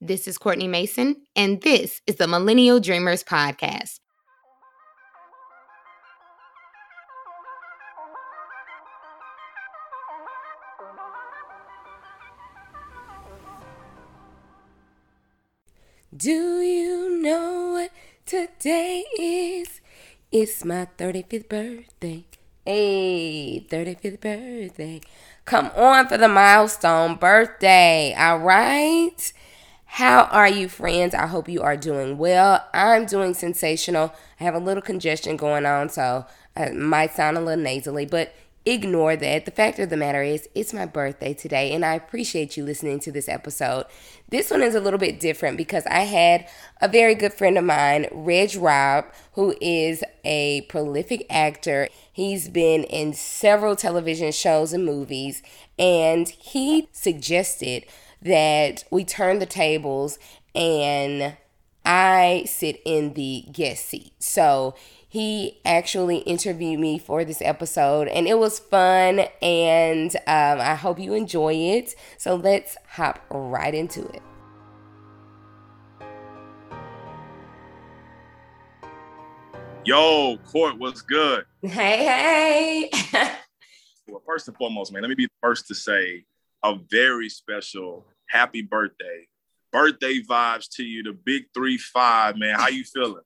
This is Courtney Mason, and this is the Millennial Dreamers Podcast. Do you know what today is? It's my 35th birthday. Hey, 35th birthday. Come on for the milestone birthday, all right? How are you, friends? I hope you are doing well. I'm doing sensational. I have a little congestion going on, so I might sound a little nasally, but ignore that. The fact of the matter is, it's my birthday today, and I appreciate you listening to this episode. This one is a little bit different because I had a very good friend of mine, Reg Rob, who is a prolific actor. He's been in several television shows and movies, and he suggested that we turn the tables and I sit in the guest seat. So he actually interviewed me for this episode, and it was fun. And um, I hope you enjoy it. So let's hop right into it. Yo, Court, what's good? Hey, hey. well, first and foremost, man, let me be the first to say a very special happy birthday. Birthday vibes to you, the big three five, man. How you feeling?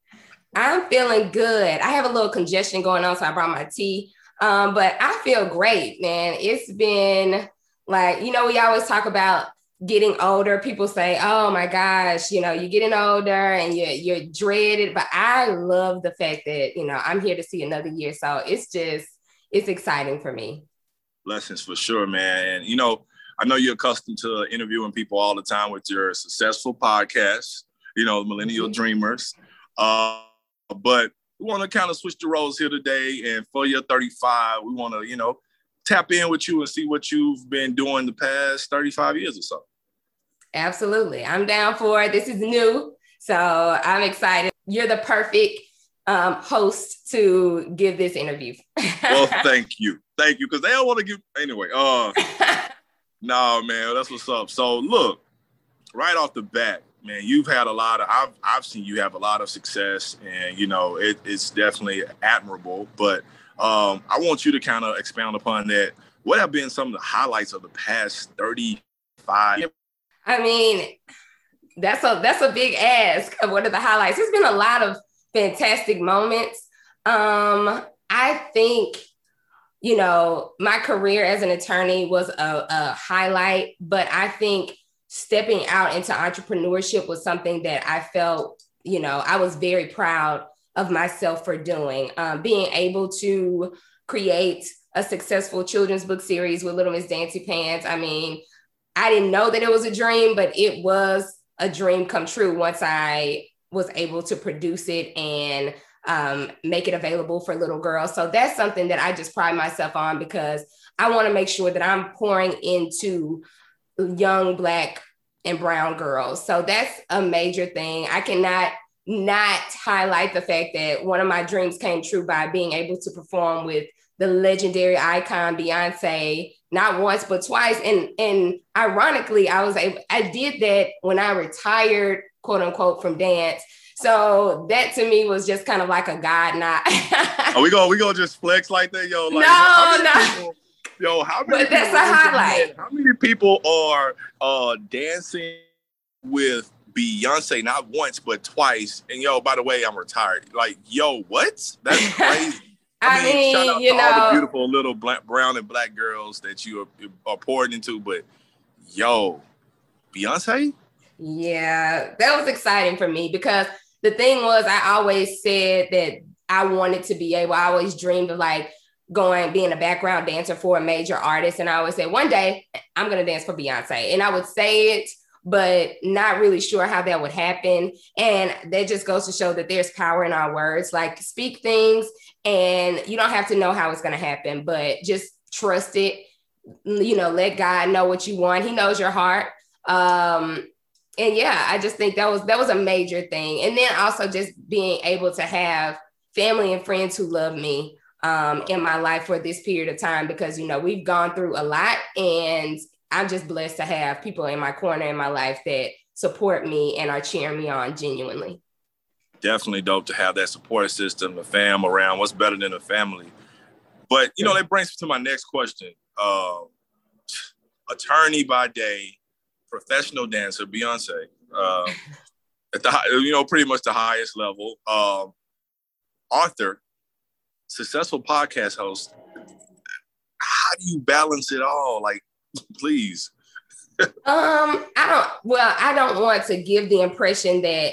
I'm feeling good. I have a little congestion going on, so I brought my tea. Um, but I feel great, man. It's been like, you know, we always talk about getting older. People say, oh my gosh, you know, you're getting older and you're, you're dreaded. But I love the fact that, you know, I'm here to see another year. So it's just, it's exciting for me. Blessings for sure, man. And, you know, I know you're accustomed to interviewing people all the time with your successful podcast, you know, Millennial mm-hmm. Dreamers. Uh, but we want to kind of switch the roles here today. And for your 35, we want to, you know, tap in with you and see what you've been doing the past 35 years or so. Absolutely. I'm down for it. This is new. So I'm excited. You're the perfect um, host to give this interview. well, thank you. Thank you. Because they don't want to give, anyway. Uh, no, man, that's what's up. So look, right off the bat, man, you've had a lot of I've I've seen you have a lot of success, and you know it, it's definitely admirable. But um, I want you to kind of expound upon that. What have been some of the highlights of the past thirty five? I mean, that's a that's a big ask of what are the highlights. There's been a lot of fantastic moments. Um, I think you know my career as an attorney was a, a highlight, but I think stepping out into entrepreneurship was something that I felt, you know, I was very proud of myself for doing. Um, being able to create a successful children's book series with Little Miss Dancy Pants. I mean, I didn't know that it was a dream, but it was a dream come true once I was able to produce it and um, make it available for little girls. So that's something that I just pride myself on because I want to make sure that I'm pouring into young black and brown girls. So that's a major thing. I cannot not highlight the fact that one of my dreams came true by being able to perform with the legendary icon Beyonce, not once but twice. And and ironically, I was able, I did that when I retired, quote unquote, from dance. So that to me was just kind of like a God not. Are we gonna we gonna just flex like that, yo? Like, no, no. People, Yo, how many? But that's a highlight. How many people are uh, dancing with Beyonce not once but twice? And yo, by the way, I'm retired. Like, yo, what? That's crazy. I, I mean, mean, shout out you to know, all the beautiful little black, brown and black girls that you are, are pouring into, but yo, Beyonce. Yeah, that was exciting for me because the thing was, I always said that I wanted to be able. I always dreamed of like going being a background dancer for a major artist. And i always say one day i'm going to dance for beyonce. And i would say it but not really sure how that would happen. And that just goes to show that there's power in our words. Like speak things and you don't have to know how it's going to happen but just trust it. You know let god know what you want. He knows your heart. Um and yeah i just think that was that was a major thing and then also just being able to have family and friends who love me um, in my life for this period of time because you know we've gone through a lot and i'm just blessed to have people in my corner in my life that support me and are cheering me on genuinely. Definitely dope to have that support system, the fam around. What's better than a family? But you know, that brings me to my next question. Uh, attorney by day, professional dancer, Beyonce, uh, at the you know pretty much the highest level. Uh, author, successful podcast host. How do you balance it all? Like, please. um, I don't. Well, I don't want to give the impression that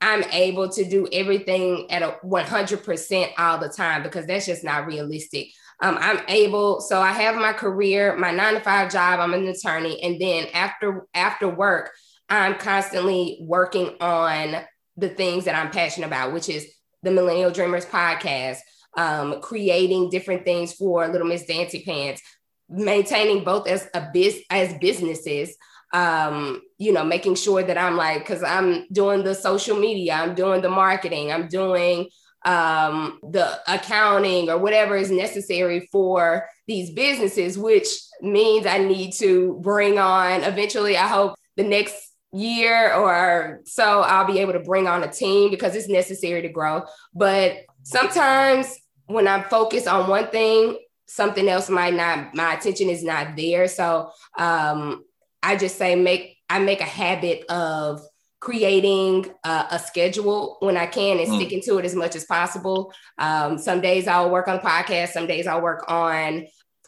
I'm able to do everything at a 100% all the time because that's just not realistic. Um, I'm able, so I have my career, my nine to five job. I'm an attorney, and then after after work, I'm constantly working on the things that I'm passionate about, which is the Millennial Dreamers podcast, um, creating different things for Little Miss Dancy Pants, maintaining both as a biz as businesses um, you know, making sure that I'm like, because I'm doing the social media, I'm doing the marketing, I'm doing um, the accounting or whatever is necessary for these businesses, which means I need to bring on eventually, I hope the next year or so, I'll be able to bring on a team because it's necessary to grow. But sometimes when I'm focused on one thing, something else might not, my attention is not there. So um, I just say make I make a habit of creating a, a schedule when I can and mm. sticking to it as much as possible. Um, some days I'll work on the podcast, some days I'll work on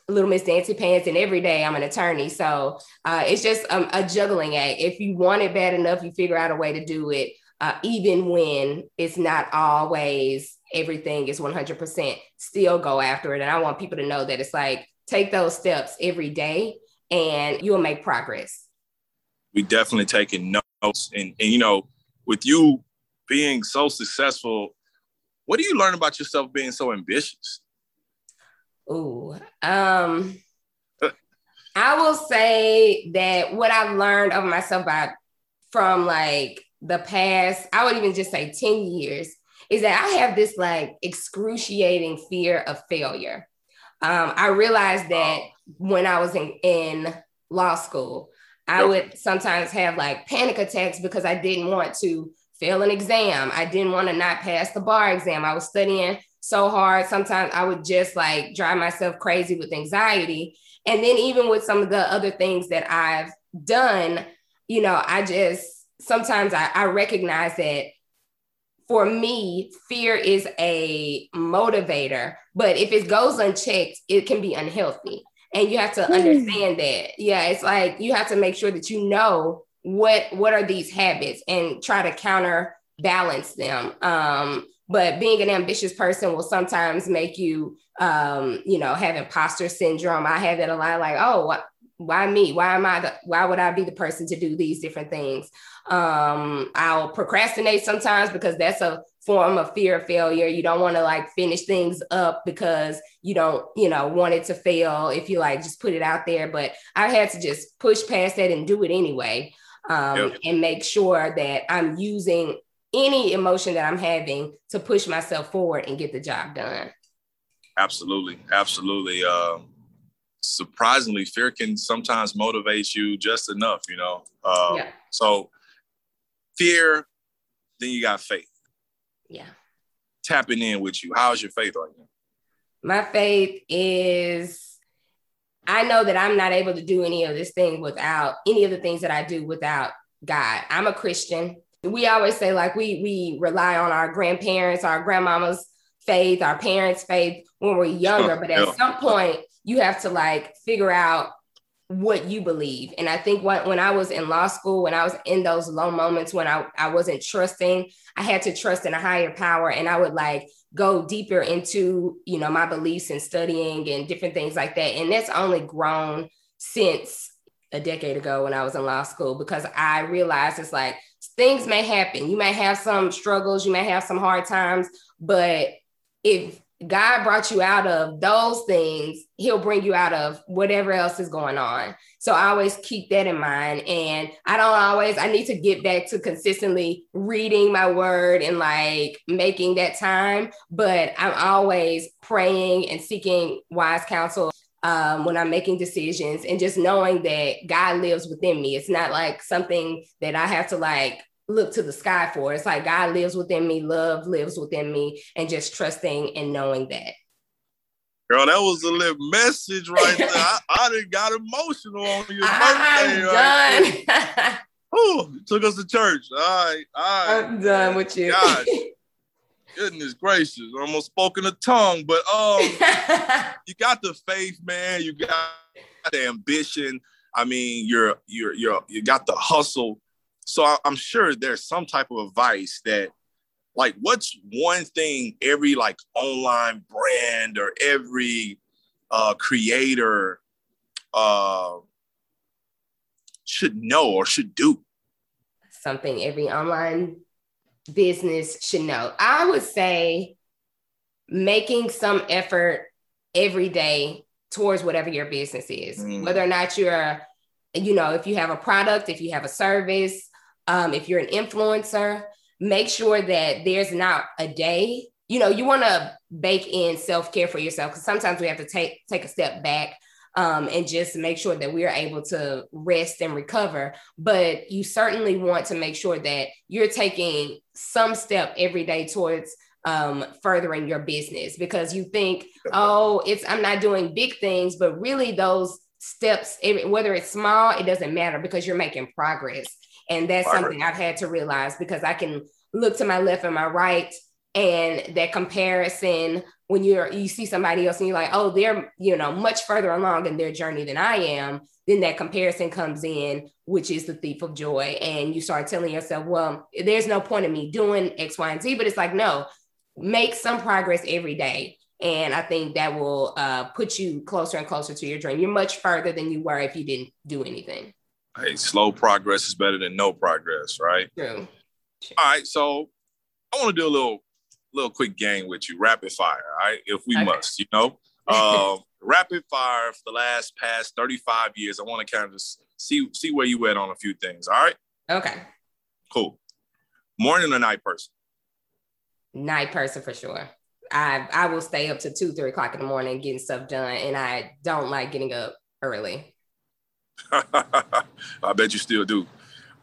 Little Miss Dancy Pants, and every day I'm an attorney. So uh, it's just um, a juggling act. If you want it bad enough, you figure out a way to do it, uh, even when it's not always everything is 100%. Still go after it. And I want people to know that it's like take those steps every day and you'll make progress. We definitely taking notes, and, and you know, with you being so successful, what do you learn about yourself being so ambitious? Ooh, um, I will say that what I've learned of myself by from like the past, I would even just say 10 years, is that I have this like excruciating fear of failure. Um, I realized that when I was in, in law school, I yep. would sometimes have like panic attacks because I didn't want to fail an exam. I didn't want to not pass the bar exam. I was studying so hard. Sometimes I would just like drive myself crazy with anxiety. And then even with some of the other things that I've done, you know, I just sometimes I, I recognize that for me, fear is a motivator, but if it goes unchecked, it can be unhealthy. And you have to hmm. understand that. Yeah, it's like you have to make sure that you know what what are these habits and try to counterbalance them. Um, but being an ambitious person will sometimes make you um, you know, have imposter syndrome. I have that a lot like, oh, why, why me? Why am I the, why would I be the person to do these different things? Um, I'll procrastinate sometimes because that's a form of fear of failure. You don't want to like finish things up because you don't, you know, want it to fail if you like just put it out there. But I had to just push past that and do it anyway. Um, yep. and make sure that I'm using any emotion that I'm having to push myself forward and get the job done. Absolutely. Absolutely. Um, surprisingly, fear can sometimes motivate you just enough, you know? Uh, yeah. So fear, then you got faith. Yeah. Tapping in with you. How's your faith right now? My faith is I know that I'm not able to do any of this thing without any of the things that I do without God. I'm a Christian. We always say like we we rely on our grandparents, our grandmama's faith, our parents' faith when we're younger, but at yeah. some point you have to like figure out what you believe. And I think when, when I was in law school, when I was in those low moments when I, I wasn't trusting, I had to trust in a higher power. And I would like go deeper into, you know, my beliefs and studying and different things like that. And that's only grown since a decade ago when I was in law school because I realized it's like things may happen. You may have some struggles, you may have some hard times, but if God brought you out of those things, He'll bring you out of whatever else is going on. So I always keep that in mind. And I don't always, I need to get back to consistently reading my word and like making that time. But I'm always praying and seeking wise counsel um, when I'm making decisions and just knowing that God lives within me. It's not like something that I have to like look to the sky for. It's like God lives within me, love lives within me, and just trusting and knowing that. Girl, that was a little message right there. I, I done got emotional on your I'm birthday. done. Right Ooh, took us to church. All right, all right. I'm done with you. Gosh, goodness gracious, I almost spoken a tongue, but um, you got the faith, man. You got the ambition. I mean, you're you're you're you got the hustle. So I, I'm sure there's some type of advice that, like, what's one thing every like online brand or every uh, creator uh, should know or should do? Something every online business should know. I would say making some effort every day towards whatever your business is, Mm. whether or not you're, you know, if you have a product, if you have a service, um, if you're an influencer, make sure that there's not a day. You know, you want to bake in self care for yourself because sometimes we have to take take a step back um, and just make sure that we are able to rest and recover. But you certainly want to make sure that you're taking some step every day towards um, furthering your business because you think, oh, it's I'm not doing big things, but really those steps, whether it's small, it doesn't matter because you're making progress. And that's Progress. something I've had to realize because I can look to my left and my right and that comparison when you're you see somebody else and you're like oh they're you know much further along in their journey than i am then that comparison comes in which is the thief of joy. And you start telling yourself well there's no point in me doing x y and z. But it's like no make some progress every day. And i think that will uh, put you closer and closer to your dream. You're much further than you were if you didn't do anything Hey, slow progress is better than no progress, right? true All right, so I want to do a little little quick game with you, rapid fire. All right, if we Okay. must, you know. Um, rapid fire for the last past 35 years. I want to kind of just see see where you at on a few things. All right, okay cool. Morning or night person? night person for sure. I I will stay up to two, three o'clock in the morning getting stuff done, and I don't like getting up early. I bet you still do.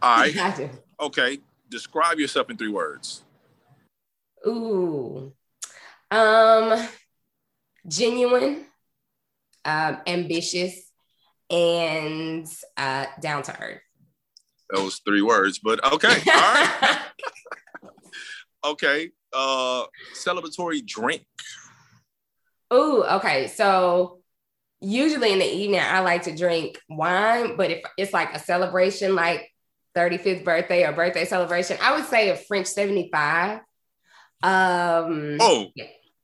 All right, I do. okay. Describe yourself in three words. Ooh, um, genuine, um, ambitious, and uh, down to earth. Those three words, but okay. All right. Okay. Uh, celebratory drink. Ooh, okay. So usually in the evening, I like to drink wine, but if it's like a celebration, like 35th birthday or birthday celebration, I would say a French 75. Um, Oh,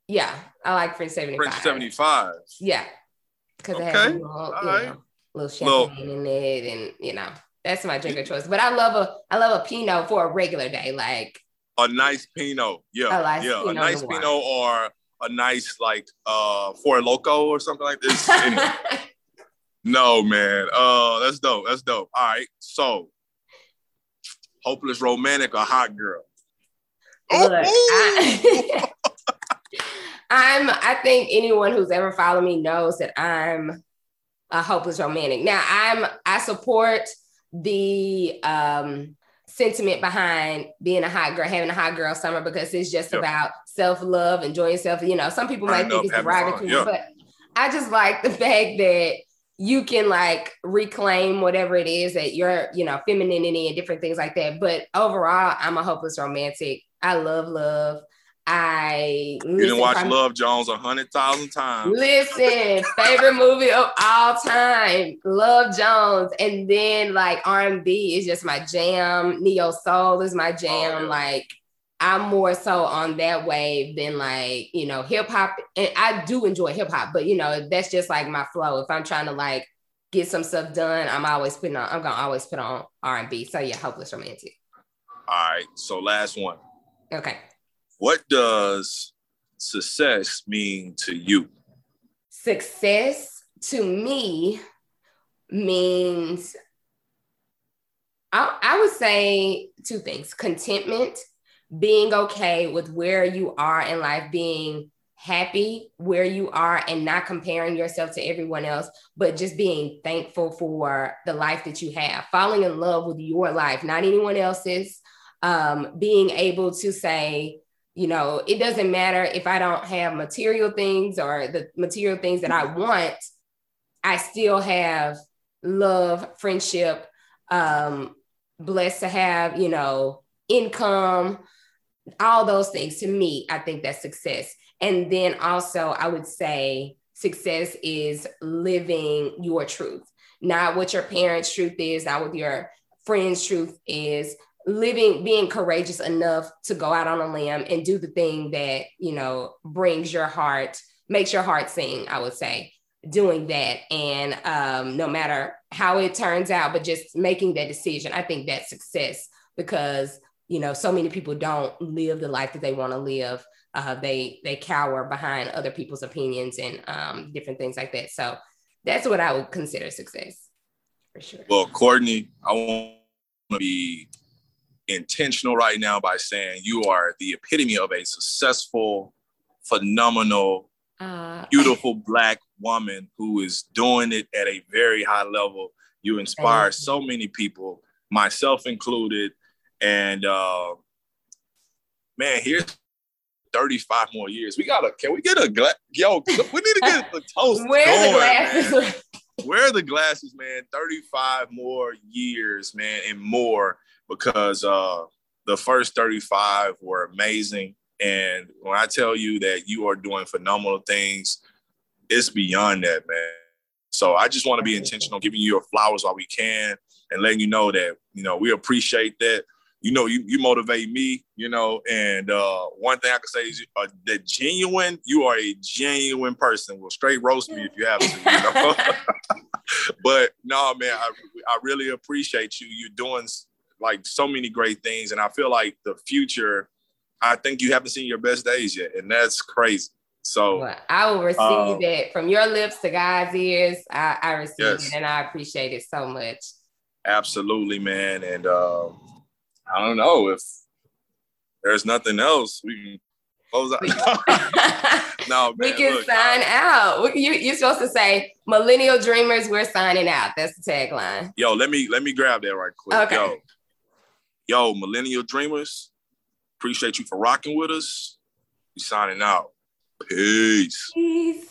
yeah, I like French 75. French 75. Yeah. Because it has a little, all know, little Little- champagne in it, and you know, that's my drink of choice. But I love a I love a Pinot for a regular day, like A nice Pinot. Yeah. A nice yeah. A nice Pinot or a nice like uh Four Loco or something like this. Anyway, no, man. Uh that's dope. That's dope. All right. So hopeless romantic or hot girl. Look! I, I'm. I think anyone who's ever followed me knows that I'm a hopeless romantic. Now, I'm. I support the um, sentiment behind being a hot girl, having a hot girl summer, because it's just Yeah. about self love, enjoying yourself. You know, some people might think it's derogatory, yeah. but I just like the fact that you can like reclaim whatever it is that you're, you know, femininity and different things like that. But overall, I'm a hopeless romantic. I love love. I You didn't watch prim- Love Jones a hundred thousand times. Listen, favorite movie of all time, Love Jones, and then like R and B is just my jam. Neo soul is my oh, jam. Oh, yeah. Like I'm more so on that wave than like you know hip hop, and I do enjoy hip hop, but you know that's just like my flow. If I'm trying to like get some stuff done, I'm always putting on. I'm gonna always put on R and B. So yeah, hopeless romantic. All right. So last one. Okay. What does success mean to you? success to me means I, I would say two things contentment being okay with where you are in life being happy where you are and not comparing yourself to everyone else, but just being thankful for the life that you have, falling in love with your life, not anyone else's. Um, being able to say, you know, it doesn't matter if I don't have material things or the material things that I want, I still have love, friendship, um, blessed to have, you know, income, all those things. To me, I think that's success. And then also, I would say success is living your truth, not what your parents' truth is, not what your friends' truth is, living being courageous enough to go out on a limb and do the thing that you know brings your heart makes your heart sing i would say doing that. And um, no matter how it turns out but just making that decision i think that's success because you know so many people don't live the life that they want to live. Uh, they they cower behind other people's opinions and um, different things like that. So that's what i would consider success for sure. Well courtney i want to be intentional right now by saying you are the epitome of a successful, phenomenal, uh, beautiful black woman who is doing it at a very high level. You inspire you. so many people, myself included. And uh, man, here's 35 more years. We gotta, can we get a glass? Yo, we need to get the toast. Where going, the glasses? Where are the glasses, man? 35 more years, man, and more because uh, the first 35 were amazing. And when I tell you that you are doing phenomenal things, it's beyond that, man. So I just want to be intentional, giving you your flowers while we can, and letting you know that you know we appreciate that. You know, you you motivate me. You know, and uh, one thing I can say is uh, that genuine. You are a genuine person. Will straight roast me if you have to. You know? but no, man, I I really appreciate you. You're doing like so many great things. And I feel like the future, I think you haven't seen your best days yet. And that's crazy. So well, I will receive um, that from your lips to God's ears. I, I receive yes. it and I appreciate it so much. Absolutely, man. And um, I don't know if there's nothing else we can close out. no, man, we can look, sign out. You, you're supposed to say, "Millennial Dreamers, we're signing out." That's the tagline. Yo, let me let me grab that right quick. Okay. Yo, Yo, Millennial Dreamers, appreciate you for rocking with us. We signing out. Peace. Peace.